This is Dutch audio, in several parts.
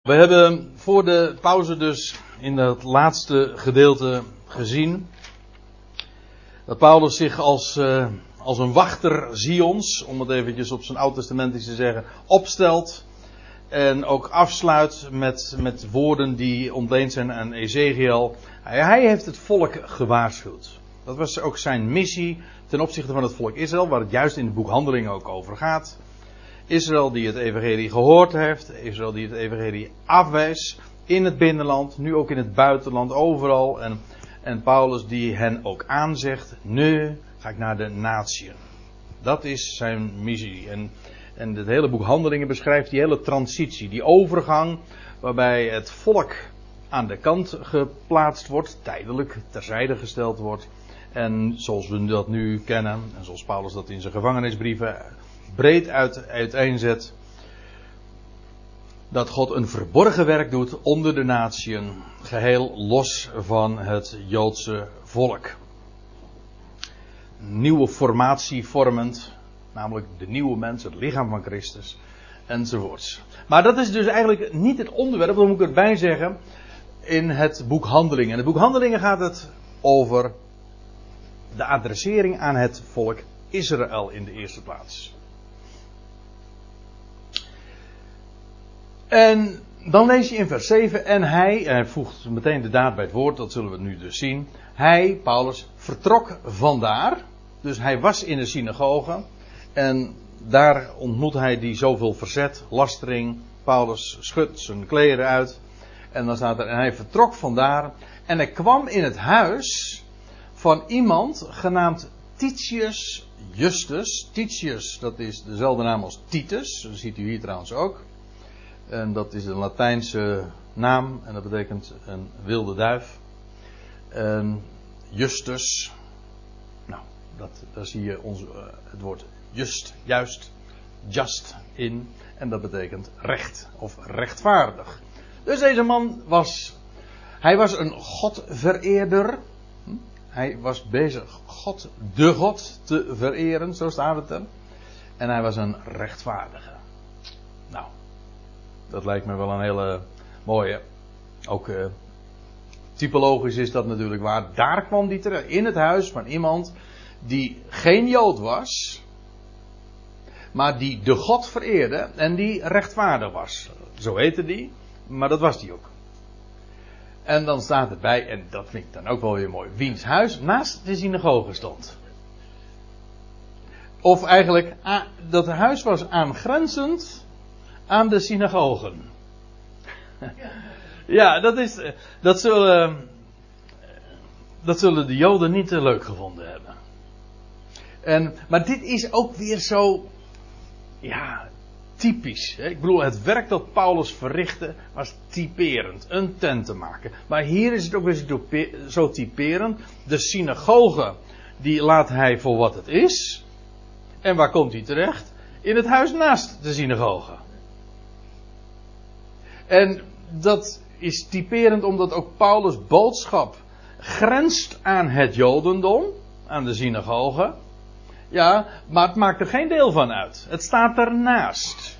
We hebben voor de pauze dus in het laatste gedeelte gezien dat Paulus zich als, uh, als een wachter Zions, om het eventjes op zijn oud-testamentisch te zeggen, opstelt en ook afsluit met, met woorden die ontleend zijn aan Ezekiel. Hij, hij heeft het volk gewaarschuwd. Dat was ook zijn missie ten opzichte van het volk Israël, waar het juist in het boek Handelingen ook over gaat. Israël die het evangelie gehoord heeft, Israël die het evangelie afwijst in het binnenland, nu ook in het buitenland, overal. En, en Paulus die hen ook aanzegt, nu ga ik naar de natieën. Dat is zijn missie. En, en het hele boek Handelingen beschrijft die hele transitie, die overgang waarbij het volk aan de kant geplaatst wordt, tijdelijk terzijde gesteld wordt. En zoals we dat nu kennen, en zoals Paulus dat in zijn gevangenisbrieven breed uit, uiteenzet. Dat God een verborgen werk doet onder de natieën, geheel los van het Joodse volk. Nieuwe formatie vormend, namelijk de nieuwe mens, het lichaam van Christus, enzovoorts. Maar dat is dus eigenlijk niet het onderwerp, dat moet ik erbij zeggen, in het boek Handelingen. In het boek Handelingen gaat het over de adressering aan het volk Israël in de eerste plaats. En dan lees je in vers 7, en hij, hij voegt meteen de daad bij het woord, dat zullen we nu dus zien. Hij, Paulus, vertrok vandaar. Dus hij was in de synagoge. En daar ontmoet hij die zoveel verzet, lastering. Paulus schudt zijn kleren uit. En dan staat er, en hij vertrok vandaar. En hij kwam in het huis van iemand genaamd Titius Justus. Titius, dat is dezelfde naam als Titus. Dat ziet u hier trouwens ook. En dat is een Latijnse naam en dat betekent een wilde duif. Justus. Nou, dat, daar zie je ons, uh, het woord just, juist, just in. En dat betekent recht of rechtvaardig. Dus deze man was. Hij was een Godvereerder. Hm? Hij was bezig God, de God, te vereren, zo staat het er. En hij was een rechtvaardige. Dat lijkt me wel een hele mooie. Ook uh, typologisch is dat natuurlijk waar. Daar kwam die terecht. In het huis van iemand die geen Jood was. Maar die de God vereerde en die rechtvaardig was. Zo heette die. Maar dat was die ook. En dan staat erbij, en dat vind ik dan ook wel weer mooi, wiens huis naast de synagoge stond. Of eigenlijk, dat huis was aangrenzend aan de synagogen. Ja, dat is. Dat zullen. Dat zullen de Joden niet te leuk gevonden hebben. En, maar dit is ook weer zo. Ja, typisch. Ik bedoel, het werk dat Paulus verrichtte was typerend. Een tent te maken. Maar hier is het ook weer zo typerend. De synagoge, die laat hij voor wat het is. En waar komt hij terecht? In het huis naast de synagoge. En dat is typerend omdat ook Paulus' boodschap grenst aan het Jodendom, aan de synagoge. Ja, maar het maakt er geen deel van uit. Het staat ernaast.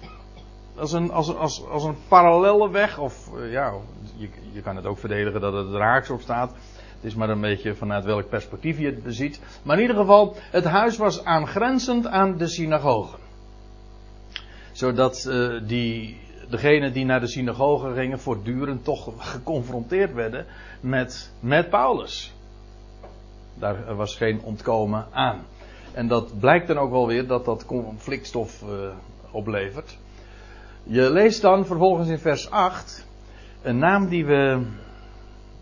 Als een, als, als, als een parallelle weg, of eh, ja, je, je kan het ook verdedigen dat het haaks op staat. Het is maar een beetje vanuit welk perspectief je het beziet. Maar in ieder geval, het huis was aangrenzend aan de synagoge. Zodat uh, die, degenen die naar de synagoge gingen voortdurend toch geconfronteerd werden met, met Paulus. Daar was geen ontkomen aan. En dat blijkt dan ook wel weer dat dat conflictstof uh, oplevert. Je leest dan vervolgens in vers 8 een naam die we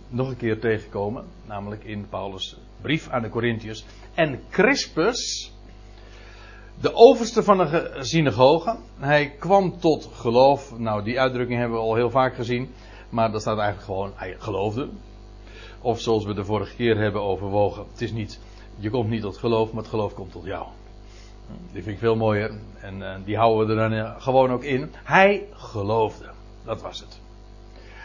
nog een keer tegenkomen, namelijk in Paulus' brief aan de Corinthiërs. En Crispus, de overste van de synagoge. Hij kwam tot geloof. Nou, die uitdrukking hebben we al heel vaak gezien. Maar dat staat eigenlijk gewoon, hij geloofde. Of zoals we de vorige keer hebben overwogen. Het is niet, je komt niet tot geloof, maar het geloof komt tot jou. Die vind ik veel mooier. En uh, die houden we er dan uh, gewoon ook in. Hij geloofde. Dat was het.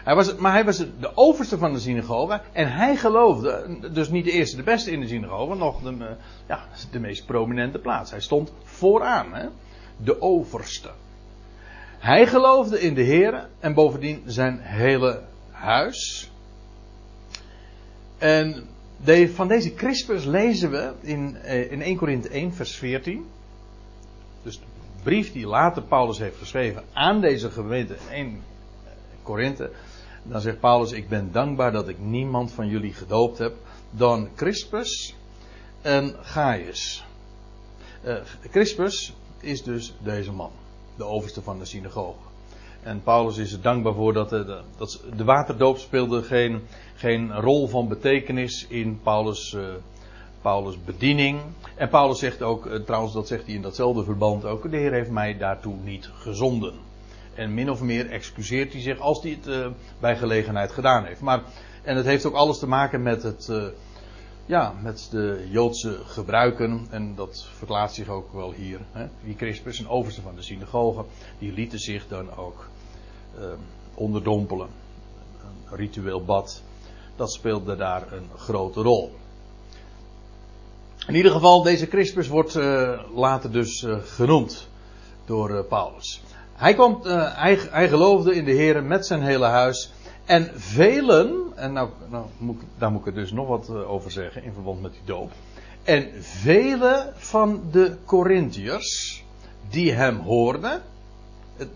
Hij was, maar hij was de overste van de synagoge. En hij geloofde, dus niet de eerste, de beste in de synagoge, nog de, uh, ja, de meest prominente plaats. Hij stond vooraan, hè? de overste. Hij geloofde in de Heer en bovendien zijn hele huis. En van deze Crispus lezen we in, eh, in 1 Korinthe 1 vers 14. Dus de brief die later Paulus heeft geschreven aan deze gemeente 1 Korinthe. Dan zegt Paulus, ik ben dankbaar dat ik niemand van jullie gedoopt heb dan Crispus en Gaius. Uh, Crispus is dus deze man, de overste van de synagoge. En Paulus is er dankbaar voor dat de, dat de waterdoop speelde geen, geen rol van betekenis in Paulus, uh, Paulus' bediening. En Paulus zegt ook, trouwens dat zegt hij in datzelfde verband ook, de Heer heeft mij daartoe niet gezonden. En min of meer excuseert hij zich als hij het uh, bij gelegenheid gedaan heeft. Maar, en het heeft ook alles te maken met het, ja, met de Joodse gebruiken. En dat verklaart zich ook wel hier. Hè. Die Crispus, een overste van de synagoge, die lieten zich dan ook uh, onderdompelen. Een ritueel bad. Dat speelde daar een grote rol. In ieder geval, deze Crispus wordt later dus genoemd door Paulus. Hij, komt, hij, hij geloofde in de Heer met zijn hele huis. En velen, en nou, nou moet, daar moet ik dus nog wat over zeggen in verband met die doop. En vele van de Corinthiërs die hem hoorden.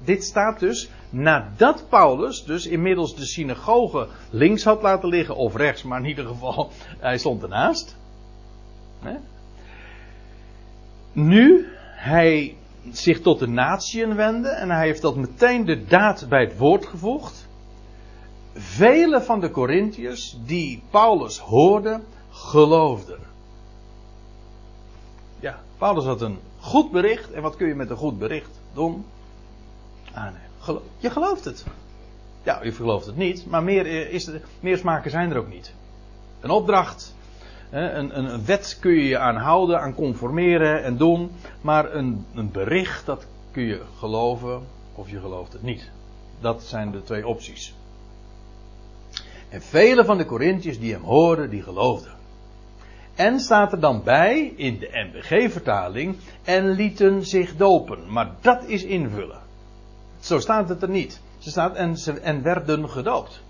Dit staat dus nadat Paulus dus inmiddels de synagoge links had laten liggen of rechts, maar in ieder geval hij stond ernaast. Nu hij zich tot de natieën wendde en hij heeft dat meteen de daad bij het woord gevoegd vele van de Corinthiërs die Paulus hoorden, geloofden. Ja, Paulus had een goed bericht. En wat kun je met een goed bericht doen? Ah, je gelooft het. Ja, je gelooft het niet, maar meer, is er, meer smaken zijn er ook niet. Een opdracht, een, een, wet kun je je aan houden, aan conformeren en doen. Maar een, een bericht, dat kun je geloven of je gelooft het niet. Dat zijn de twee opties. En vele van de Corinthiërs die hem hoorden, die geloofden. En staat er dan bij in de MBG-vertaling en lieten zich dopen. Maar dat is invullen. Zo staat het er niet. Ze staat en, en werden gedoopt.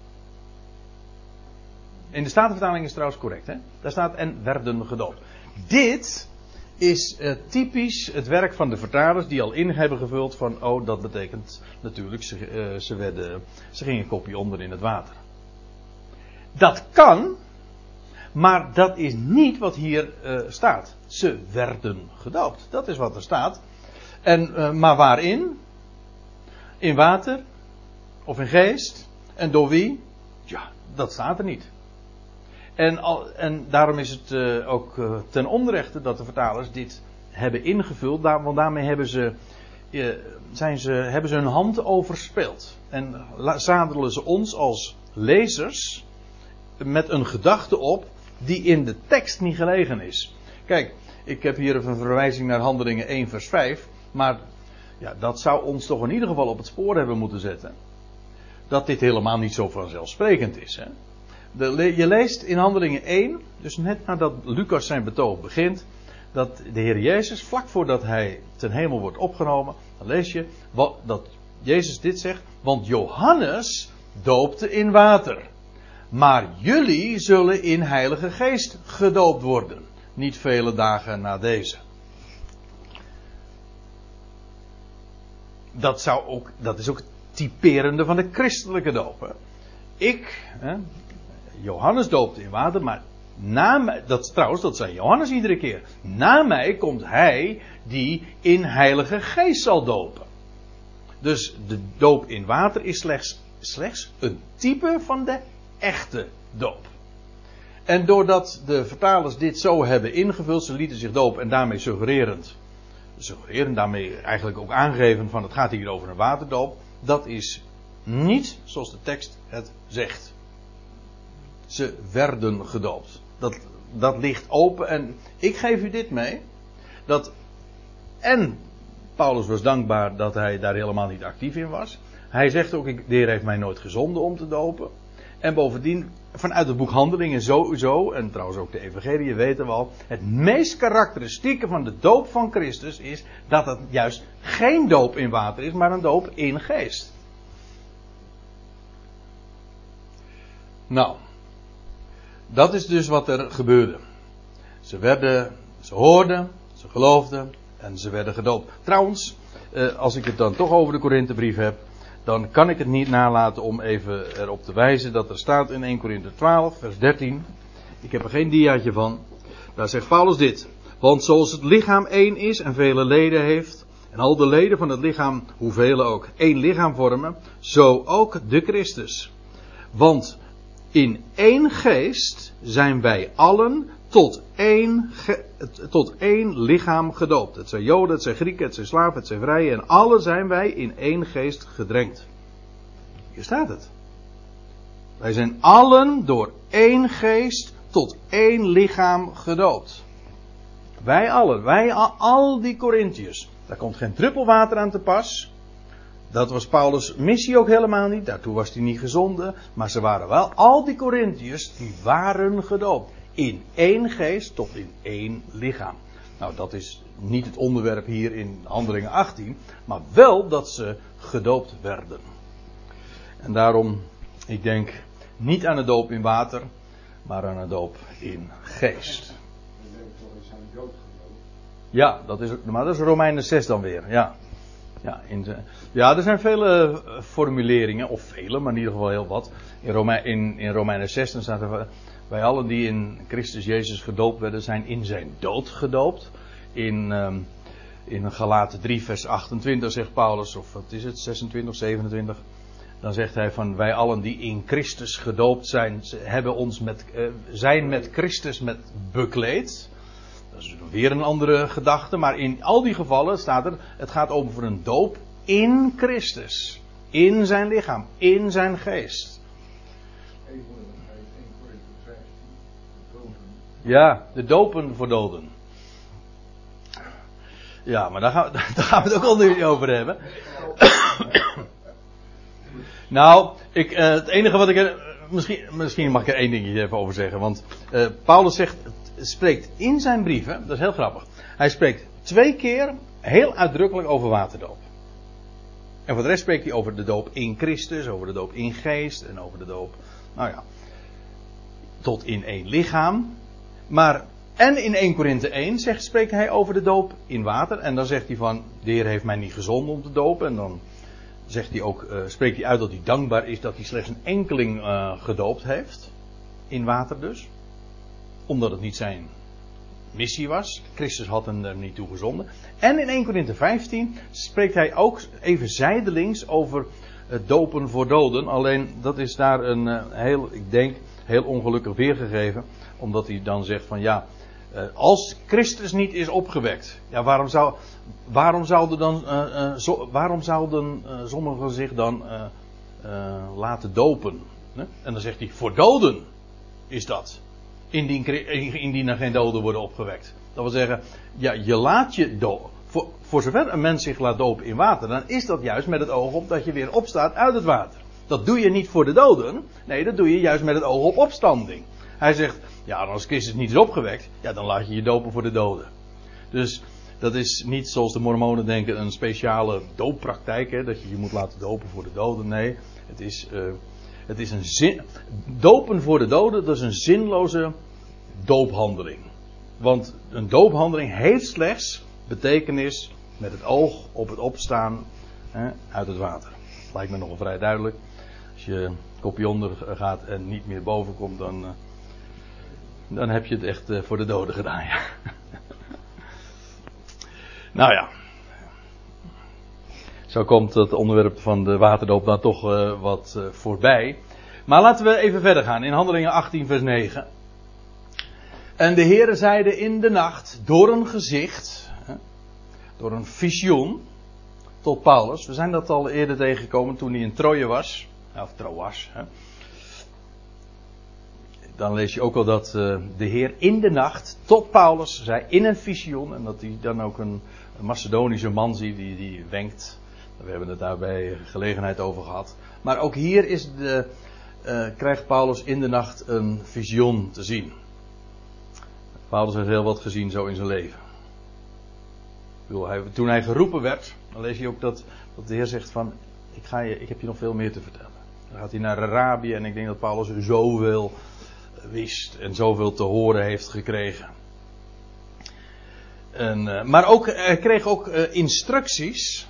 In de Statenvertaling is het trouwens correct. Hè? Daar staat en werden gedoopt. Dit is uh, typisch het werk van de vertalers die al in hebben gevuld van oh dat betekent natuurlijk ze, uh, ze, werden, ze gingen een kopje onder in het water. Dat kan, maar dat is niet wat hier uh, staat. Ze werden gedoopt. Dat is wat er staat. En, maar waarin? In water? Of in geest? En door wie? Ja, dat staat er niet. En, en daarom is het uh, ook ten onrechte dat de vertalers dit hebben ingevuld. Want daarmee hebben ze, zijn ze, hebben hun hand overspeeld. En zadelen ze ons als lezers met een gedachte op die in de tekst niet gelegen is. Kijk, ik heb hier een verwijzing naar Handelingen 1 vers 5, maar ja, dat zou ons toch in ieder geval op het spoor hebben moeten zetten. Dat dit helemaal niet zo vanzelfsprekend is. Hè? Je leest in Handelingen 1, dus net nadat Lucas zijn betoog begint, dat de Heer Jezus, vlak voordat hij ten hemel wordt opgenomen, dan lees je wat, dat Jezus dit zegt, want Johannes doopte in water. Maar jullie zullen in Heilige Geest gedoopt worden. Niet vele dagen na deze. Dat, zou ook, dat is ook het typerende van de christelijke doop. Ik, hè, Johannes doopte in water, maar na mij, dat trouwens, dat zei Johannes iedere keer. Na mij komt hij die in Heilige Geest zal dopen. Dus de doop in water is slechts, slechts een type van de echte doop. En doordat de vertalers dit zo hebben ingevuld, ze lieten zich doop en daarmee suggererend, suggererend daarmee eigenlijk ook aangeven van het gaat hier over een waterdoop, dat is niet zoals de tekst het zegt. Ze werden gedoopt. Dat, dat ligt open en ik geef u dit mee, dat en Paulus was dankbaar dat hij daar helemaal niet actief in was. Hij zegt ook, de Heer heeft mij nooit gezonden om te dopen. En bovendien, vanuit het boek Handelingen sowieso, en trouwens ook de Evangelie weten we al, het meest karakteristieke van de doop van Christus is dat het juist geen doop in water is, maar een doop in geest. Nou, dat is dus wat er gebeurde. Ze werden, ze hoorden, ze geloofden en ze werden gedoopt. Trouwens, eh, als ik het dan toch over de Korinthebrief heb, dan kan ik het niet nalaten om even erop te wijzen dat er staat in 1 Korinthe 12, vers 13. Ik heb er geen diaatje van. Daar zegt Paulus dit. Want zoals het lichaam één is en vele leden heeft, en al de leden van het lichaam, hoeveel ook, één lichaam vormen, zo ook de Christus. Want in één geest zijn wij allen tot één, tot één lichaam gedoopt. Het zijn Joden, het zijn Grieken, het zijn slaven, het zijn vrijen. En alle zijn wij in één geest gedrenkt. Hier staat het. Wij zijn allen door één geest tot één lichaam gedoopt. Wij allen, wij al die Corinthiërs. Daar komt geen druppel water aan te pas. Dat was Paulus' missie ook helemaal niet. Daartoe was hij niet gezonden. Maar ze waren wel, al die Corinthiërs, die waren gedoopt in één geest tot in één lichaam. Nou, dat is niet het onderwerp hier in Handelingen 18, maar wel dat ze gedoopt werden. En daarom, ik denk niet aan de doop in water, maar aan de doop in geest. Ja, dat is, maar dat is Romeinen 6 dan weer. Ja, ja, ja er zijn vele eh, formuleringen, of vele, maar in ieder geval heel wat. In, Rome, in, in Romeinen 6 dan staat er wij allen die in Christus Jezus gedoopt werden, zijn in zijn dood gedoopt. In, um, in Galaten 3, vers 28 zegt Paulus, of wat is het, 26, 27. Dan zegt hij van wij allen die in Christus gedoopt zijn, hebben ons met, uh, zijn met Christus met bekleed. Dat is weer een andere gedachte, maar in al die gevallen staat er, het gaat over een doop in Christus. In zijn lichaam, in zijn geest. Ja, de dopen voor doden. Ja, maar daar gaan, we, daar gaan we het ook al niet over hebben. nou, ik, uh, het enige wat ik. Misschien, misschien mag ik er één dingetje even over zeggen. Want uh, Paulus zegt, spreekt in zijn brieven, dat is heel grappig. Hij spreekt twee keer heel uitdrukkelijk over waterdoop. En voor de rest spreekt hij over de doop in Christus, over de doop in geest en over de doop, nou ja, tot in één lichaam. Maar, en in 1 Korinthe 1 zegt, spreekt hij over de doop in water. En dan zegt hij van, de Heer heeft mij niet gezonden om te dopen. En dan zegt hij ook, uh, spreekt hij uit dat hij dankbaar is dat hij slechts een enkeling uh, gedoopt heeft. In water dus. Omdat het niet zijn missie was. Christus had hem er niet toe gezonden. En in 1 Korinthe 15 spreekt hij ook even zijdelings over het dopen voor doden. Alleen dat is daar een uh, heel, ik denk, heel ongelukkig weergegeven omdat hij dan zegt van ja, eh, als Christus niet is opgewekt, ja, waarom, zou, waarom zouden, dan, uh, zo, waarom zouden sommigen zich dan laten dopen? En dan zegt hij, voor doden is dat. Indien, er geen doden worden opgewekt. Dat wil zeggen, ja, je laat je dopen. Voor, zover een mens zich laat dopen in water, dan is dat juist met het oog op dat je weer opstaat uit het water. Dat doe je niet voor de doden. Nee, dat doe je juist met het oog op opstanding. Hij zegt, ja, als Christus niet is opgewekt, ja, dan laat je je dopen voor de doden. Dus dat is niet zoals de mormonen denken een speciale dooppraktijk, hè, dat je je moet laten dopen voor de doden. Nee, het is, uh, het is een zin. Dopen voor de doden, dat is een zinloze doophandeling. Want een doophandeling heeft slechts betekenis met het oog op het opstaan hè, uit het water. Lijkt me nogal vrij duidelijk. Als je kopje onder gaat en niet meer boven komt, dan. Uh, dan heb je het echt uh, voor de doden gedaan, ja. nou ja. Zo komt het onderwerp van de waterdoop dan toch uh, wat uh, voorbij. Maar laten we even verder gaan in Handelingen 18, vers 9. En de Heere zeide in de nacht door een gezicht, door een visioen, tot Paulus. We zijn dat al eerder tegengekomen toen hij in Troje was. Of Troas. Hè dan lees je ook al dat uh, de Heer in de nacht tot Paulus zei in een visioen. En dat hij dan ook een, een Macedonische man ziet die, die wenkt. We hebben het daar bij gelegenheid over gehad. Maar ook hier is de, uh, krijgt Paulus in de nacht een visioen te zien. Paulus heeft heel wat gezien zo in zijn leven. toen hij geroepen werd, dan lees je ook dat, de Heer zegt van, ik, ga je, ik heb je nog veel meer te vertellen. Dan gaat hij naar Arabië en ik denk dat Paulus zoveel wist en zoveel te horen heeft gekregen. En, uh, maar ook, hij kreeg ook uh, instructies,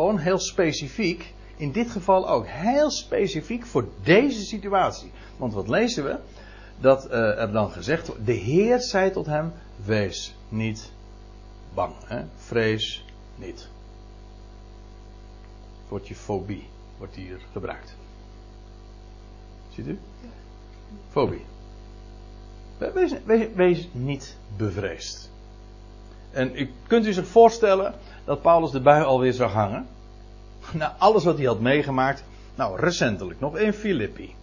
gewoon heel specifiek. In dit geval ook heel specifiek voor deze situatie. Want wat lezen we? Dat uh, er dan gezegd wordt: De Heer zei tot hem: Wees niet bang, hè? vrees niet. Het woordje fobie wordt hier gebruikt. Ziet u? Fobie. Wees, wees, wees niet bevreesd. En u kunt u zich voorstellen dat Paulus de bui alweer zag hangen. Na alles wat hij had meegemaakt. Nou, recentelijk nog in Filippi.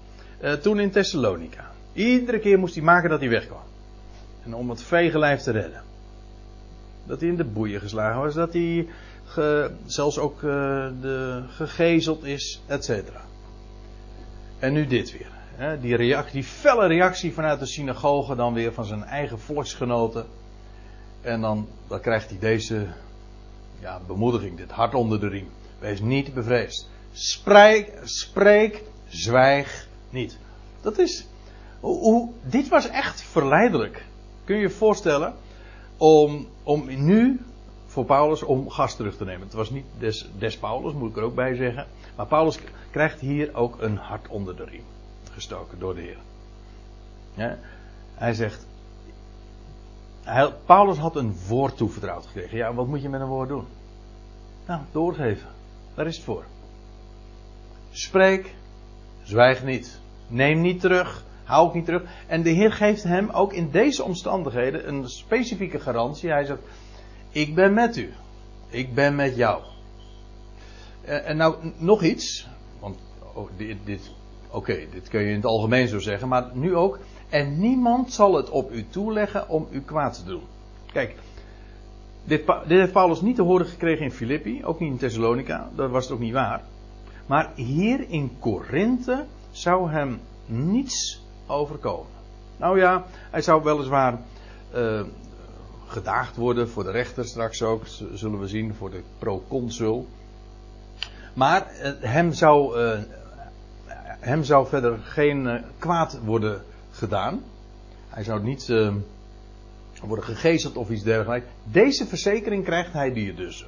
Uh, toen in Thessalonica. Iedere keer moest hij maken dat hij wegkwam. En om het vegenlijf te redden. Dat hij in de boeien geslagen was. Dat hij zelfs ook uh, de, gegezeld is, et cetera. En nu dit weer. Hè, die, reactie, die felle reactie vanuit de synagoge dan weer van zijn eigen volksgenoten. En dan, dan krijgt hij deze ja, bemoediging, dit hart onder de riem. Wees niet bevreesd. Spreek, spreek, zwijg niet. Dat is. Dit was echt verleidelijk. Kun je je voorstellen om, om nu voor Paulus om gas terug te nemen. Het was niet des, des Paulus, moet ik er ook bij zeggen. Maar Paulus krijgt hier ook een hart onder de riem gestoken door de Heer. Hij zegt. Hij, Paulus had een woord toevertrouwd gekregen. Ja, wat moet je met een woord doen? Nou, doorgeven. Daar is het voor. Spreek, zwijg niet. Neem niet terug, hou ook niet terug. En de Heer geeft hem ook in deze omstandigheden een specifieke garantie. Hij zegt: Ik ben met u. Ik ben met jou. En, en nou, nog iets. Want oh, dit, dit Oké, dit kun je in het algemeen zo zeggen, maar nu ook. En niemand zal het op u toeleggen om u kwaad te doen. Kijk, dit, dit heeft Paulus niet te horen gekregen in Filippi, ook niet in Thessalonica, dat was het ook niet waar. Maar hier in Korinthe zou hem niets overkomen. Nou ja, hij zou weliswaar uh, gedaagd worden voor de rechter straks ook, zullen we zien, voor de proconsul. Maar uh, hem zou uh, hem zou verder geen kwaad worden gedaan. Hij zou niet uh, worden gegezeld of iets dergelijks. Deze verzekering krijgt hij hier dus.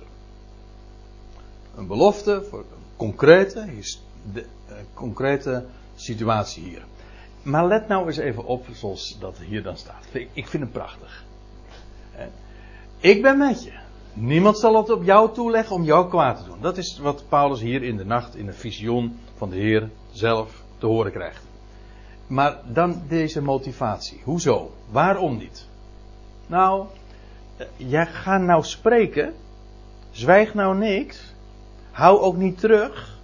Een belofte voor een concrete, de, uh, concrete situatie hier. Maar let nou eens even op zoals dat hier dan staat. Ik vind het prachtig. Ik ben met je. Niemand zal het op jou toeleggen om jou kwaad te doen. Dat is wat Paulus hier in de nacht in een visioen van de Heer zelf te horen krijgt. Maar dan deze motivatie. Hoezo? Waarom niet? Nou, eh, jij gaat nou spreken. Zwijg nou niks. Hou ook niet terug.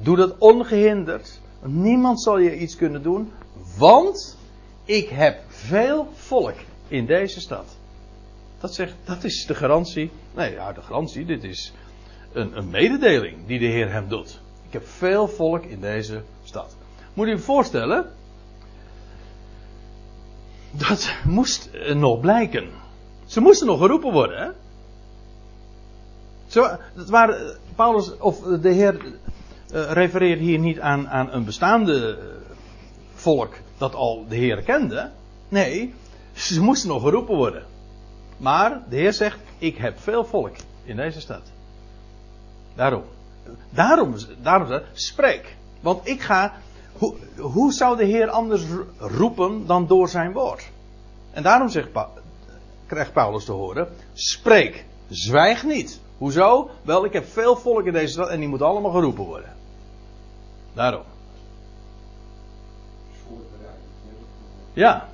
Doe dat ongehinderd. Niemand zal je iets kunnen doen. Want ik heb veel volk in deze stad. Dat, zegt, dat is de garantie. Nee, ja, de garantie. Dit is een, een mededeling die de Heer hem doet. Ik heb veel volk in deze stad. Moet u je voorstellen. Dat moest nog blijken. Ze moesten nog geroepen worden? Zo, dat waren, Paulus, of de Heer refereert hier niet aan, aan een bestaande volk dat al de Heer kende. Nee, ze moesten nog geroepen worden. Maar de Heer zegt: Ik heb veel volk in deze stad. Daarom. Daarom, daarom spreek. Want ik ga. Hoe, zou de Heer anders roepen dan door zijn woord? En daarom zegt krijgt Paulus te horen: spreek, zwijg niet. Hoezo? Wel, ik heb veel volk in deze stad en die moet allemaal geroepen worden. Daarom. Ja.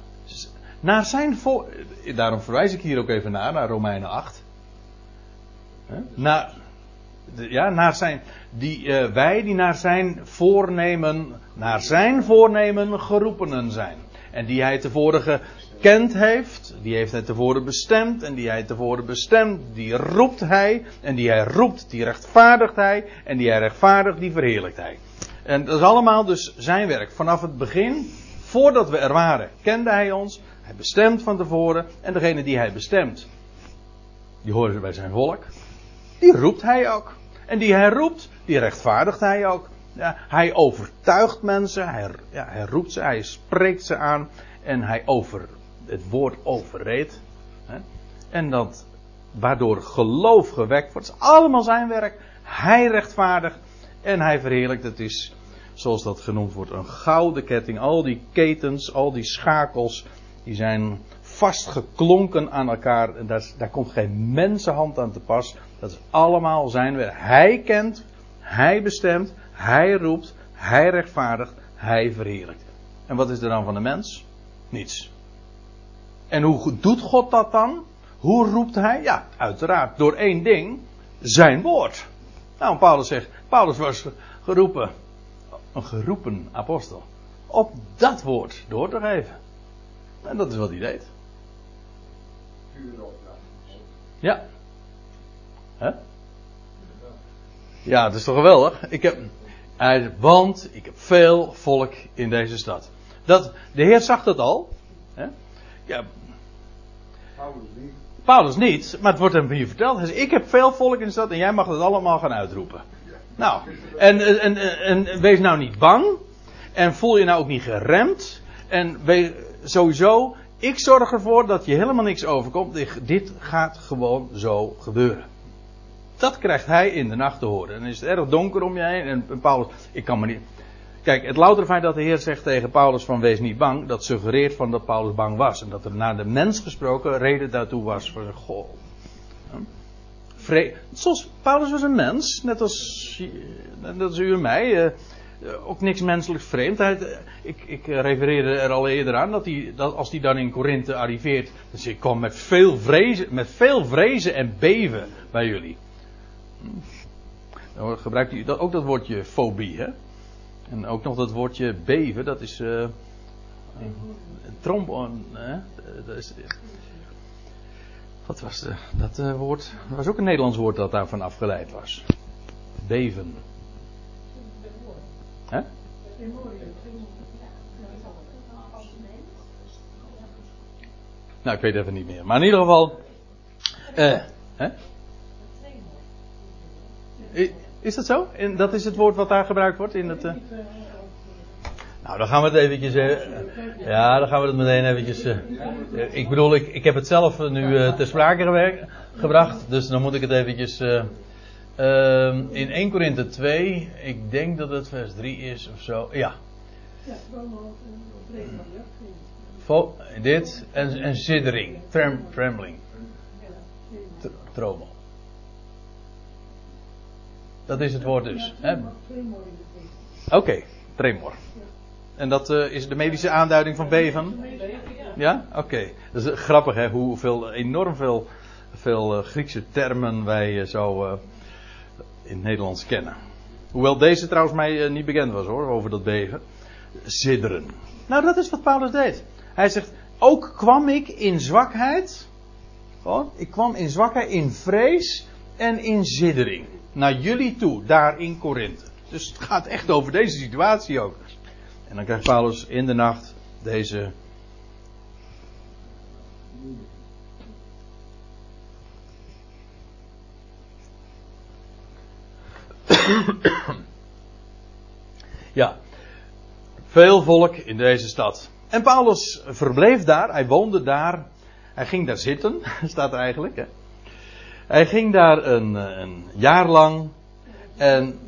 Naar zijn volk. Daarom verwijs ik hier ook even naar, naar Romeinen 8. Naar, ja, naar zijn, die, uh, wij die naar zijn voornemen, naar zijn voornemen geroepenen zijn. En die hij tevoren gekend heeft, die heeft hij tevoren bestemd, en die hij tevoren bestemd, die roept hij, en die hij roept, die rechtvaardigt hij, en die hij rechtvaardigt, die verheerlijkt hij. En dat is allemaal dus zijn werk. Vanaf het begin, voordat we er waren, kende hij ons. Hij bestemt van tevoren. En degene die hij bestemt, die horen bij zijn volk. Die roept hij ook. En die hij roept, die rechtvaardigt hij ook. Ja, hij overtuigt mensen, hij, ja, hij roept ze, hij spreekt ze aan en hij over, het woord overreed. Hè? En dat, waardoor geloof gewekt wordt, is allemaal zijn werk. Hij rechtvaardigt en hij verheerlijkt. Het is, zoals dat genoemd wordt, een gouden ketting. Al die ketens, al die schakels, die zijn vastgeklonken aan elkaar. Daar komt geen mensenhand aan te pas. Dat is allemaal zijn werk. Hij kent, hij bestemt, hij roept, hij rechtvaardigt, hij verheerlijkt. En wat is er dan van de mens? Niets. En hoe doet God dat dan? Hoe roept hij? Ja, uiteraard door één ding: zijn woord. Nou, Paulus zegt: Paulus was geroepen, een geroepen apostel, op dat woord door te geven. En dat is wat hij deed. Ja. Hè? Ja, het is toch geweldig? Ik heb, want ik heb veel volk in deze stad. Dat, de Heer zag dat al. Hè? Ja. Paulus niet. Paulus niet, maar het wordt hem hier verteld. Hij zegt, ik heb veel volk in de stad en jij mag het allemaal gaan uitroepen. Nou, en, en, en, wees nou niet bang. En voel je nou ook niet geremd. En wees, sowieso, ik zorg ervoor dat je helemaal niks overkomt. Dit gaat gewoon zo gebeuren. Dat krijgt hij in de nacht te horen. En dan is het erg donker om je heen. En Paulus, ik kan me niet. Kijk, het loutere feit dat de Heer zegt tegen Paulus van wees niet bang, dat suggereert van dat Paulus bang was. En dat er naar de mens gesproken reden daartoe was. Van goh. Vre Zoals Paulus was een mens, net als, net als u en mij. Eh, ook niks menselijk vreemd. Hij, ik, ik refereerde er al eerder aan dat, dat als hij dan in Korinthe arriveert, dus ik kwam met veel, vrezen, met veel vrezen en beven bij jullie. Dan gebruikt hij ook dat woordje fobie, hè? En ook nog dat woordje beven, dat is. Uh, trombon, hè? Dat wat was dat woord? Dat was ook een Nederlands woord dat daarvan afgeleid was. Beven. Nou, ik weet even niet meer. Maar in ieder geval. Uh, hè? Is dat zo? En dat is het woord wat daar gebruikt wordt in het. Uh... Nou, dan gaan we het eventjes. Uh... ja, dan gaan we het meteen eventjes. Uh... ik bedoel, ik, ik heb het zelf nu ter sprake gebracht. Dus dan moet ik het eventjes. Ehm, in 1 Korinthe 2, ik denk dat het vers 3 is of zo. Ja. Ja, Vo, dit en, en siddering, trem, trembling, tromel. Dat is het woord dus. Oké, okay, tremor. En dat uh, is de medische aanduiding van beven? Ja? Oké. Dat is grappig hè, hoeveel, enorm veel, veel uh, Griekse termen wij zo in Nederlands kennen. Hoewel deze trouwens mij niet bekend was hoor, over dat beven. Sidderen. Nou, dat is wat Paulus deed. Hij zegt, ook kwam ik in zwakheid. Ik kwam in zwakheid, in vrees en in ziddering naar jullie toe, daar in Korinthe. Dus het gaat echt over deze situatie ook. En dan krijgt Paulus in de nacht deze. ja, veel volk in deze stad. En Paulus verbleef daar, hij woonde daar, hij ging daar zitten, staat eigenlijk. Hè. Hij ging daar een, eh, een jaar lang. En.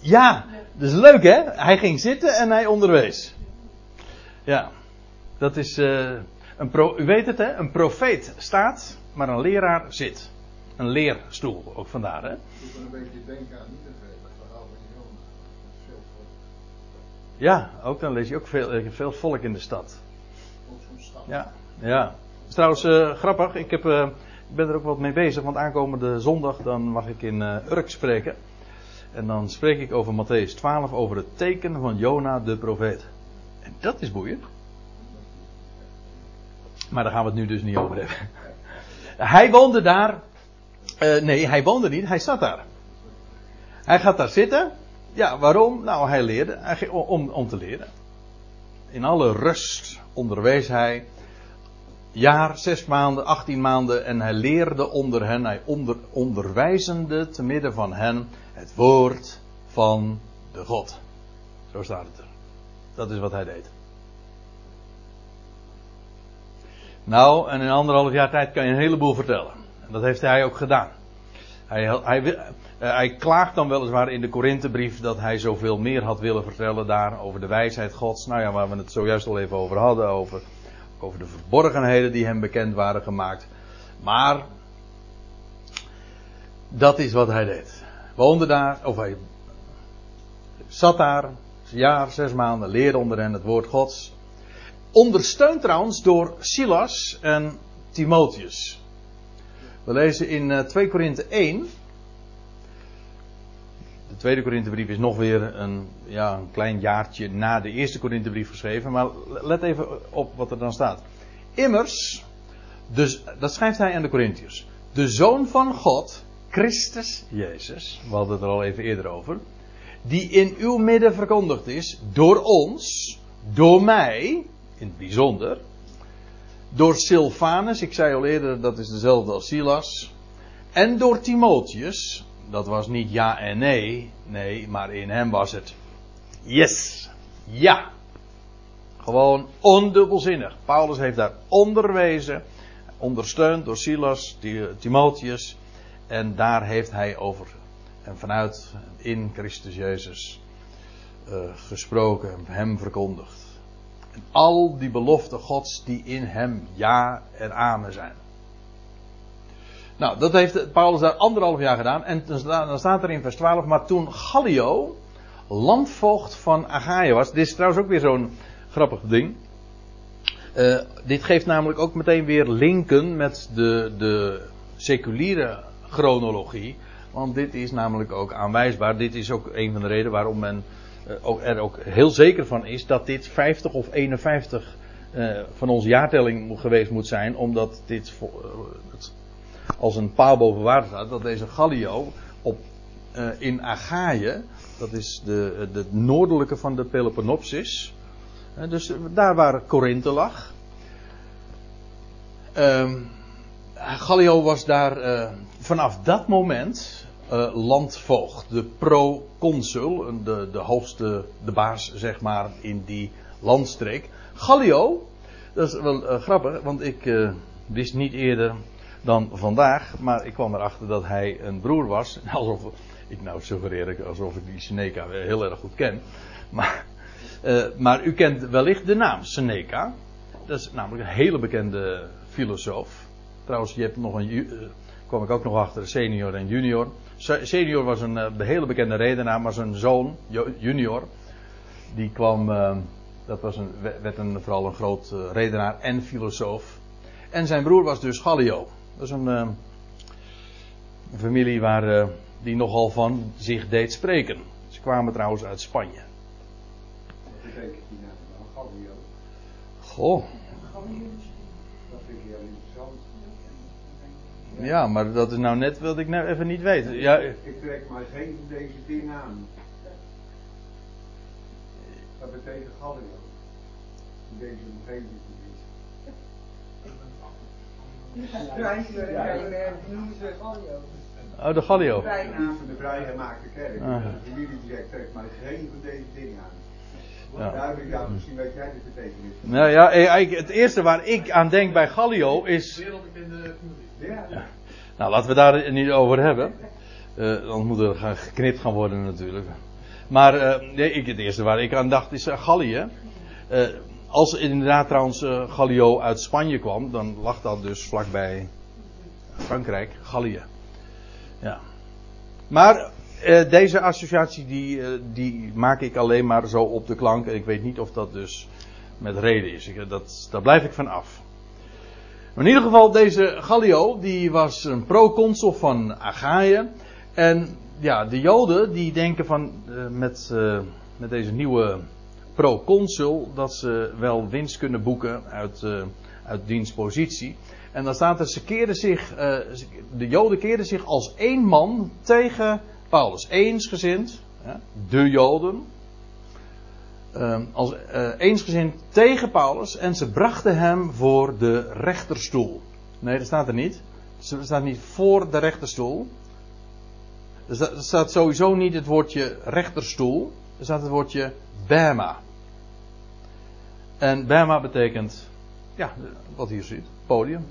Ja, dat is leuk hè? Hij ging zitten en hij onderwees. Ja, dat is. Uh, een pro, u weet het hè? Een profeet staat, maar een leraar zit. Een leerstoel, ook vandaar hè? Ik een beetje denken aan Ja, ook dan lees je ook veel, eh, veel volk in de stad. Ja, ja is trouwens uh, grappig. Ik, heb, uh, ik ben er ook wat mee bezig. Want aankomende zondag dan mag ik in uh, Urk spreken. En dan spreek ik over Matthäus 12. Over het teken van Jona de profeet. En dat is boeiend. Maar daar gaan we het nu dus niet over hebben. Hij woonde daar. Nee, hij woonde niet. Hij zat daar. Hij gaat daar zitten. Ja, waarom? Nou, hij leerde. Hij, om, om te leren. In alle rust onderwees hij. Jaar, zes maanden, achttien maanden. En hij leerde onder hen. Hij onder, onderwijzende te midden van hen het woord van de God. Zo staat het er. Dat is wat hij deed. Nou, en in anderhalf jaar tijd kan je een heleboel vertellen. Dat heeft hij ook gedaan. Hij, hij, eh, hij klaagt dan weliswaar in de Korinthebrief dat hij zoveel meer had willen vertellen daar over de wijsheid Gods. Nou ja, waar we het zojuist al even over hadden, over, over de verborgenheden die hem bekend waren gemaakt. Maar dat is wat hij deed. Woonde daar, of hij zat daar, een jaar, zes maanden, leerde onder hen het woord Gods. Ondersteund trouwens door Silas en Timotheus. We lezen in 2 eh, Korinthe 1. De tweede Korinthebrief is nog weer een, ja, een klein jaartje na de eerste Korinthebrief geschreven. Maar let even op wat er dan staat. Immers, dus, dat schrijft hij aan de Corinthiërs. De Zoon van God, Christus Jezus, we hadden het er al even eerder over. Die in uw midden verkondigd is, door ons, door mij, in het bijzonder. Door Silvanus, ik zei al eerder, dat is dezelfde als Silas. En door Timotheus, dat was niet ja en nee, nee, maar in hem was het yes, ja. Gewoon ondubbelzinnig. Paulus heeft daar onderwezen, ondersteund door Silas, Timotheus. En daar heeft hij over en vanuit in Christus Jezus uh, gesproken, hem verkondigd al die beloften Gods die in hem ja en amen zijn. Nou, dat heeft Paulus daar anderhalf jaar gedaan. En dan staat er in vers 12, maar toen Gallio landvoogd van Achaia was. Dit is trouwens ook weer zo'n grappig ding. Uh, dit geeft namelijk ook meteen weer linken met de, de seculiere chronologie. Want dit is namelijk ook aanwijsbaar. Dit is ook een van de redenen waarom men er ook heel zeker van is dat dit 50 of 51 uh, van onze jaartelling geweest moet zijn, omdat dit uh, als een paal boven water staat, dat deze Gallio op, in Achaïe, dat is de, de noordelijke van de Peloponnesus, dus daar waar Korinthe lag. Ehm, Gallio was daar vanaf dat moment uh, landvoogd, de proconsul, de, de hoogste, de baas zeg maar in die landstreek. Gallio, dat is wel uh, grappig, want ik uh, wist niet eerder dan vandaag, maar ik kwam erachter dat hij een broer was. Alsof ik nou suggereer alsof ik die Seneca heel erg goed ken. Maar, maar u kent wellicht de naam Seneca. Dat is namelijk een hele bekende filosoof. Trouwens, je hebt nog een, kwam ik ook nog achter, senior en junior. Senior was een uh, hele bekende redenaar, maar zijn zoon, junior, die kwam, uh, dat was een, werd een, vooral een groot uh, redenaar en filosoof. En zijn broer was dus Gallio. Dat is een, een familie waar, die nogal van zich deed spreken. Ze kwamen trouwens uit Spanje. Wat betekent die naam Gallio? Goh. Ja, maar dat is nou net wat ik nou even niet weet. Ja, ik trek maar geen van deze dingen aan. Dat betekent Gallio. In deze omgeving noemen ze Gallio. Oh, de Gallio. Bijnaam van de vrijgemaakte kerk. Ah. De familie die zegt, trek maar geen van deze dingen aan. Ja. Duidelijk, ja, misschien weet jij de betekenis. Nou ja, het eerste waar ik aan denk bij Gallio is. Ja. Nou, laten we daar niet over hebben. Uh, dan moet er gaan geknipt gaan worden natuurlijk. Maar uh, nee, ik, het eerste waar ik aan dacht is uh, Gallië. als inderdaad trouwens Gallio uit Spanje kwam, dan lag dat dus vlakbij Frankrijk, Gallië. Ja. Maar deze associatie die, die maak ik alleen maar zo op de klank. En ik weet niet of dat dus met reden is. Ik, dat, daar blijf ik van af. Maar in ieder geval, deze Gallio, die was een proconsul van Achaïe. En ja, de Joden die denken van met, met deze nieuwe proconsul dat ze wel winst kunnen boeken uit, uit diens positie. En dan staat er, ze keerden zich, de Joden keerden zich als één man tegen Paulus eensgezind, de Joden, uh, als uh, eensgezind tegen Paulus en ze brachten hem voor de rechterstoel. Nee, dat staat er niet. Er staat niet voor de rechterstoel. Er staat sowieso niet het woordje rechterstoel. Er staat het woordje Bema. En Bema betekent, ja, wat hier ziet, podium.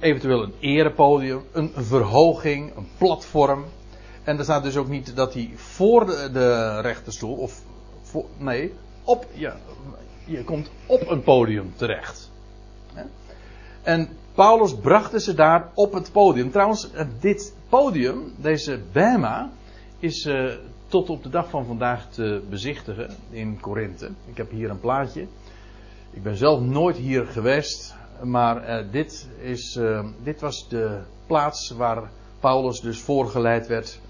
Eventueel een erepodium, een verhoging, een platform. En er staat dus ook niet dat hij voor de, rechterstoel, of nee, op, ja, je komt op een podium terecht. En Paulus bracht ze daar op het podium. Trouwens, dit podium, deze Bema, is uh, tot op de dag van vandaag te bezichtigen in Korinthe. Ik heb hier een plaatje. Ik ben zelf nooit hier geweest, maar uh, dit, is, uh, dit was de plaats waar Paulus dus voorgeleid werd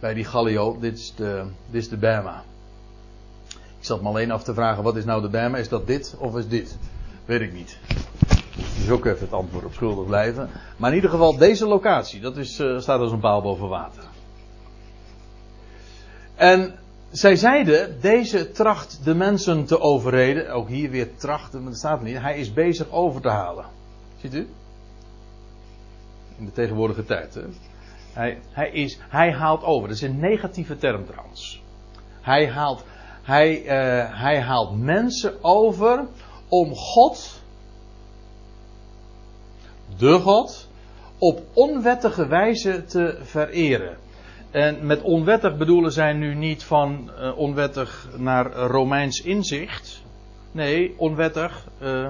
bij die Gallio. Dit is de, dit is de Bema. Ik zat me alleen af te vragen, wat is nou de Bema? Is dat dit of is dit? Weet ik niet. Dus ook even het antwoord op schuldig blijven. Maar in ieder geval, deze locatie, dat is, uh, staat als een paal boven water. En zij zeiden, deze tracht de mensen te overreden. Ook hier weer trachten, maar dat staat niet. Hij is bezig over te halen. Ziet u? In de tegenwoordige tijd. Hè? Hij, hij, is, hij haalt over. Dat is een negatieve term trouwens. Hij haalt, hij, uh, hij haalt mensen over om God, de God, op onwettige wijze te vereren. En met onwettig bedoelen zij nu niet van uh, onwettig naar Romeins inzicht. Nee, onwettig uh,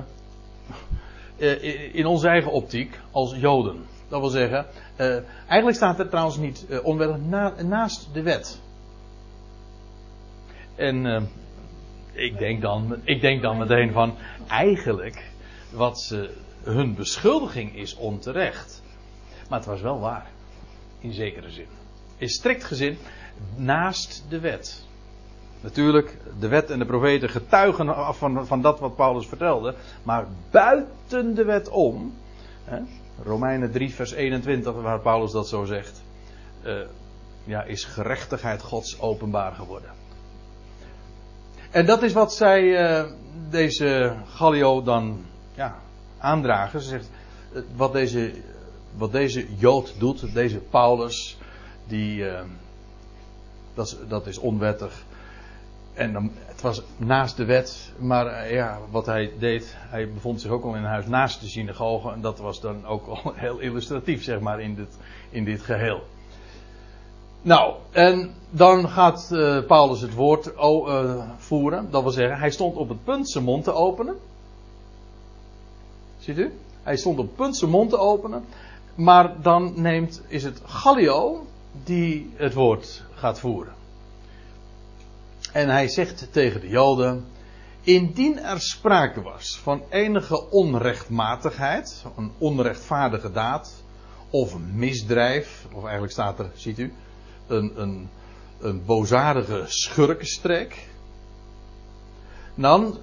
in onze eigen optiek als Joden. Dat wil zeggen, eigenlijk staat er trouwens niet onwettig na, naast de wet. En ik, denk dan, ik denk dan meteen van, eigenlijk, wat ze, hun beschuldiging is onterecht. Maar het was wel waar, in zekere zin in strikt gezin naast de wet. Natuurlijk, de wet en de profeten getuigen af van, van dat wat Paulus vertelde. Maar buiten de wet om. Hè, Romeinen 3, vers 21, waar Paulus dat zo zegt. Uh, ja, is gerechtigheid Gods openbaar geworden. En dat is wat zij, uh, deze Gallio dan ja, aandragen. Ze zegt, wat deze, wat deze Jood doet, deze Paulus, die, uh, dat, is, dat is onwettig. En dan, het was naast de wet, maar uh, ja, wat hij deed, hij bevond zich ook al in huis naast de synagoge. En dat was dan ook al heel illustratief, zeg maar, in dit, in dit geheel. Nou, en dan gaat uh, Paulus het woord oh, voeren. Dat wil zeggen, hij stond op het punt zijn mond te openen. Ziet u? Hij stond op het punt zijn mond te openen. Maar dan neemt, is het Gallio, die het woord gaat voeren. En hij zegt tegen de Joden: Indien er sprake was van enige onrechtmatigheid, een onrechtvaardige daad, of een misdrijf, of eigenlijk staat er, ziet u, een, een, een bozaardige schurkenstreek, dan,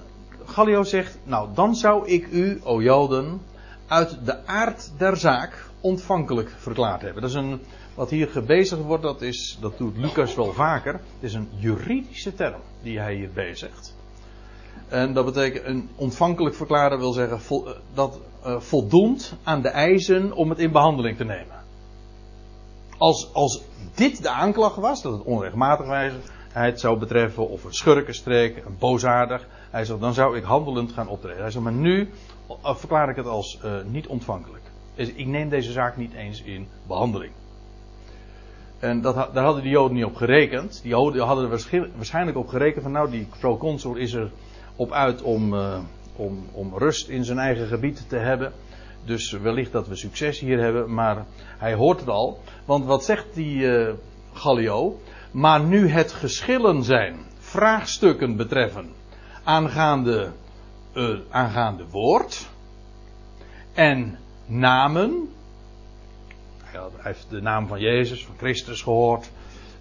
Gallio zegt, nou dan zou ik u, o Joden, uit de aard der zaak ontvankelijk verklaard hebben. Dat is een, wat hier gebezigd wordt, dat, is, dat doet Lucas wel vaker. Het is een juridische term die hij hier bezigt. En dat betekent een ontvankelijk verklaren wil zeggen eh, dat uh, voldoend aan de eisen om het in behandeling te nemen. Als, als dit de aanklacht was, dat het onrechtmatigheid zou betreffen, of een schurkenstreek, een boosaardig, hij dan zou ik handelend gaan optreden. Hij zegt, maar nu uh, verklaar ik het als niet ontvankelijk. Dus ik neem deze zaak niet eens in behandeling. En dat, daar hadden de Joden niet op gerekend. Die hadden er waarschijnlijk op gerekend van nou die proconsul is er op uit om, uh, om, om rust in zijn eigen gebied te hebben. Dus wellicht dat we succes hier hebben, maar hij hoort het al. Want wat zegt die uh, Gallio? Maar nu het geschillen zijn, vraagstukken betreffen, aangaande, uh, aangaande woord en namen, hij heeft de naam van Jezus, van Christus gehoord.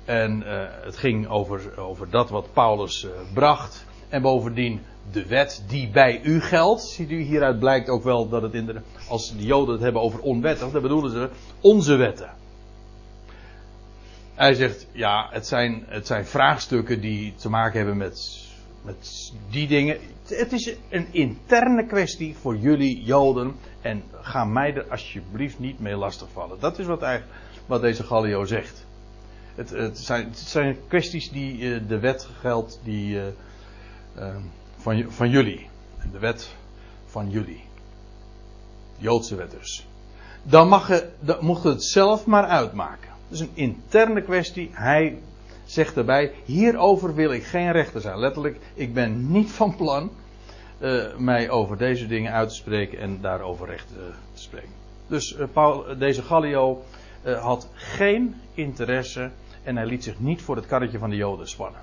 En uh, het ging over, over dat wat Paulus uh, bracht. En bovendien de wet die bij u geldt. Ziet u, hieruit blijkt ook wel dat het in de, als de Joden het hebben over onwettig, dan bedoelen ze onze wetten. hij zegt, ja, het zijn, het zijn vraagstukken die te maken hebben met, met die dingen. Het is een interne kwestie voor jullie Joden. En ga mij er alsjeblieft niet mee lastigvallen. Dat is wat, eigenlijk, wat deze Gallio zegt. Het, het, zijn, het zijn kwesties die uh, de wet geldt die, uh, uh, van, van jullie. De wet van jullie. De Joodse wet dus. Dan, mag je, dan mocht het zelf maar uitmaken. Dat is een interne kwestie. Hij zegt erbij: hierover wil ik geen rechter zijn. Letterlijk, ik ben niet van plan uh, mij over deze dingen uit te spreken en daarover recht uh, te spreken. Dus uh, Paul, deze Gallio had geen interesse en hij liet zich niet voor het karretje van de Joden spannen.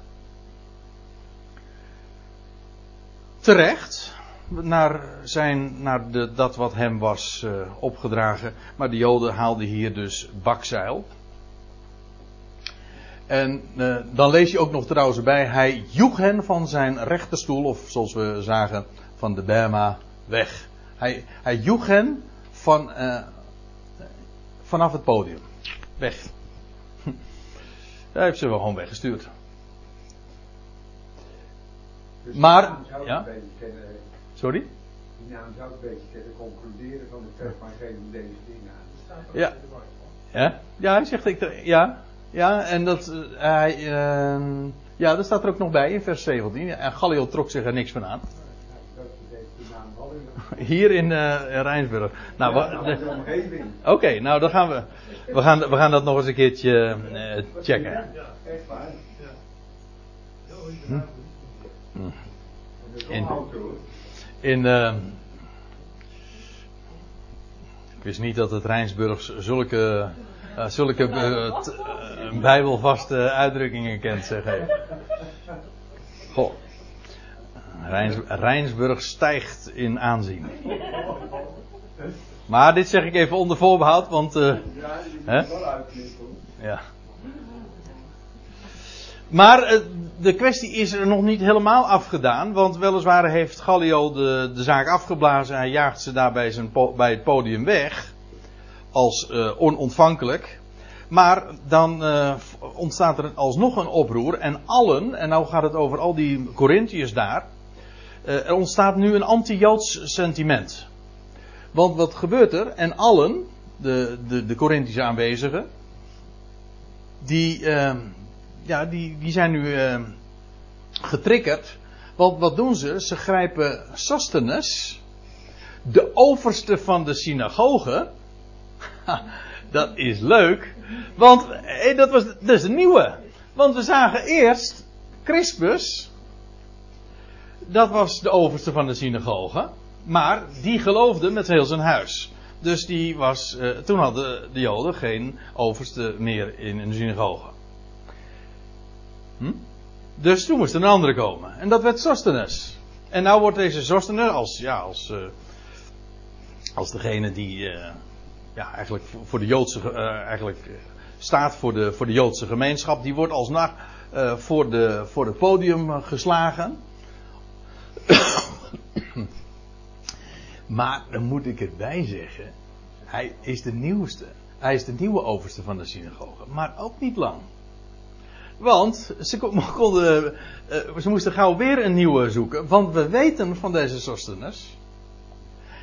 Terecht, naar, zijn, naar de, dat wat hem was opgedragen, maar de Joden haalden hier dus bakzeil. En uh, dan lees je ook nog trouwens bij, hij joeg hen van zijn rechterstoel, of zoals we zagen, van de Bema weg. Hij, hij joeg hen van, uh, vanaf het podium. Weg. Hij heeft ze wel gewoon weggestuurd. Dus Maar- ja? Sorry? Die naam zou een beetje kunnen concluderen van de tekst, maar geen deze dingen aan. Ja. Ja, ja hij zegt ik. Ja, ja en dat. eh, hij, ehm, ja, dat staat er ook nog bij in vers 17. En Gallio trok zich er niks van aan. Nou. Hier in, eh Rijnsburg. Nou, Ja, omgeving. Oké, nou dan gaan we. We gaan, we gaan dat nog eens een keertje eh, checken. Hm. In-. In. eh, ik wist niet dat het Rijnsburgs zulke. Eh, zulke eh, t- eh, bijbelvaste uitdrukkingen kent, zeg. Goh. Rijns, Rijnsburg stijgt in aanzien. Maar dit zeg ik even onder voorbehoud, want. eh, Ja. Maar eh, de kwestie is er nog niet helemaal afgedaan. Want weliswaar heeft Gallio de, de zaak afgeblazen. Hij jaagt ze daar bij, zijn bij het podium weg. Als eh, onontvankelijk. Maar dan eh, ontstaat er alsnog een oproer. En allen, en nou gaat het over al die Corinthiërs daar. eh, er ontstaat nu een anti-Joods sentiment. Want wat gebeurt er? En allen, de, de, de Corinthische aanwezigen. Die, ehm, ja, die, die zijn nu ehm, getriggerd. Want wat doen ze? Ze grijpen Sostenes, de overste van de synagoge. Dat is leuk. Want eh, dat, was, is de nieuwe. Want we zagen eerst Crispus. Dat was de overste van de synagoge. Maar die geloofde met heel zijn huis. Dus die was, eh, toen hadden de Joden geen overste meer in een synagoge. Hm? Dus toen moest er een andere komen. En dat werd Sostenes. En nou wordt deze Sostenes als, ja, als, eh, als degene die ja, eigenlijk voor- de Joodse, eh, eigenlijk eh, staat voor de, voor de Joodse gemeenschap, die wordt alsnog eh voor, de, voor het podium geslagen. maar dan moet ik erbij zeggen, hij is de nieuwste. Hij is de nieuwe overste van de synagoge, maar ook niet lang. Want ze, kon- konden, ze moesten gauw weer een nieuwe zoeken. Want we weten van deze Sostenes.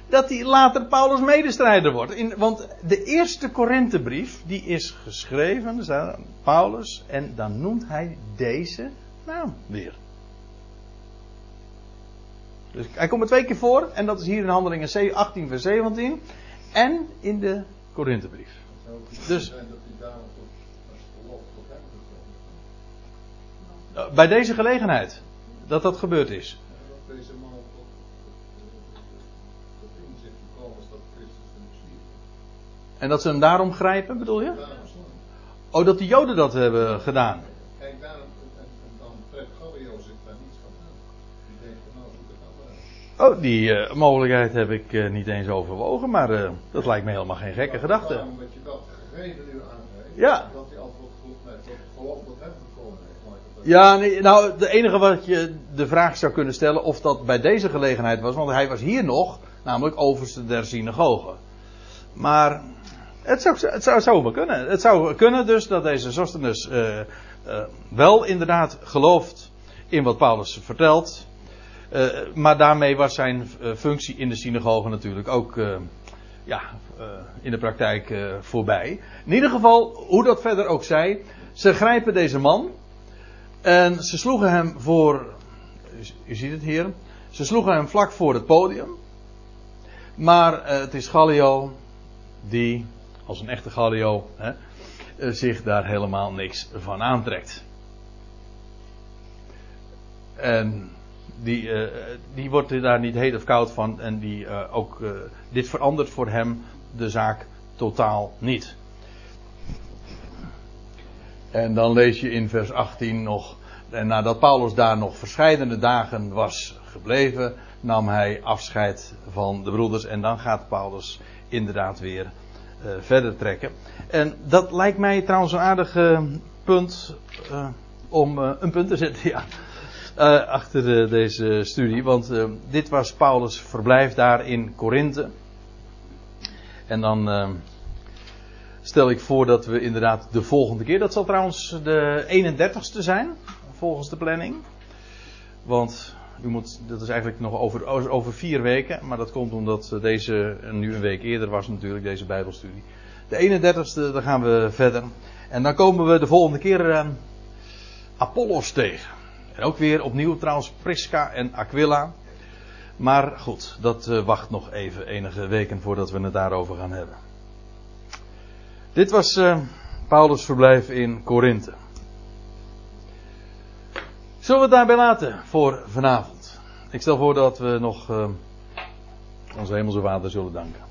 Dat hij later Paulus medestrijder wordt. In, want de eerste Korinthebrief. Die is geschreven. staat Paulus. En dan noemt hij deze naam weer. Dus hij komt er twee keer voor. En dat is hier in Handelingen 18 vers 17. En in de Korinthebrief. Dus eh, bij deze gelegenheid. Dat dat gebeurd is. En dat ze hem daarom grijpen, bedoel je? Oh, dat de Joden dat hebben gedaan. Kijk, daarom, dan trekt Gallio zich daar niets van aan. Die denkt nou zoek het uit. Oh, die eh, mogelijkheid heb ik eh, niet eens overwogen, maar eh, dat lijkt me helemaal geen gekke gedachte. Daarom dat je dat gegeven nu aangeeft. Ja. Dat hij antwoord nee, dat geloof tot hem gekomen zo Ja, nee, nou, de enige wat je de vraag zou kunnen stellen of dat bij deze gelegenheid was, want hij was hier nog, namelijk overste der synagoge. Maar Het zou, het zou, kunnen. Het zou kunnen dus dat deze Sosthenes uh, uh, wel inderdaad gelooft in wat Paulus vertelt. Uh, maar daarmee was zijn functie in de synagoge natuurlijk ook ja, in de praktijk voorbij. In ieder geval, hoe dat verder ook zij, ze grijpen deze man en ze sloegen hem voor, u ziet het hier, ze sloegen hem vlak voor het podium. Maar het is Gallio die als een echte Gallio, hè, eh, zich daar helemaal niks van aantrekt. En die, uh, die wordt daar niet heet of koud van en die uh, ook, dit verandert voor hem de zaak totaal niet. En dan lees je in vers 18 nog, en nadat Paulus daar nog verscheidene dagen was gebleven, nam hij afscheid van de broeders en dan gaat Paulus inderdaad weer verder trekken. En dat lijkt mij trouwens een aardig uh, punt uh, om een punt te zetten, ja. achter deze studie. Want dit was Paulus' verblijf daar in Korinthe. En dan stel ik voor dat we inderdaad de volgende keer, dat zal trouwens de 31ste zijn, volgens de planning. Want u moet, dat is eigenlijk nog over, over vier weken. Maar dat komt omdat deze nu een week eerder was natuurlijk, deze Bijbelstudie. De 31ste, dan gaan we verder. En dan komen we de volgende keer uh, Apollos tegen. En ook weer opnieuw trouwens Prisca en Aquila. Maar goed, dat uh, wacht nog even enige weken voordat we het daarover gaan hebben. Dit was uh, Paulus' verblijf in Korinthe. Zullen we het daarbij laten voor vanavond? Ik stel voor dat we nog uh, onze Hemelse Vader zullen danken.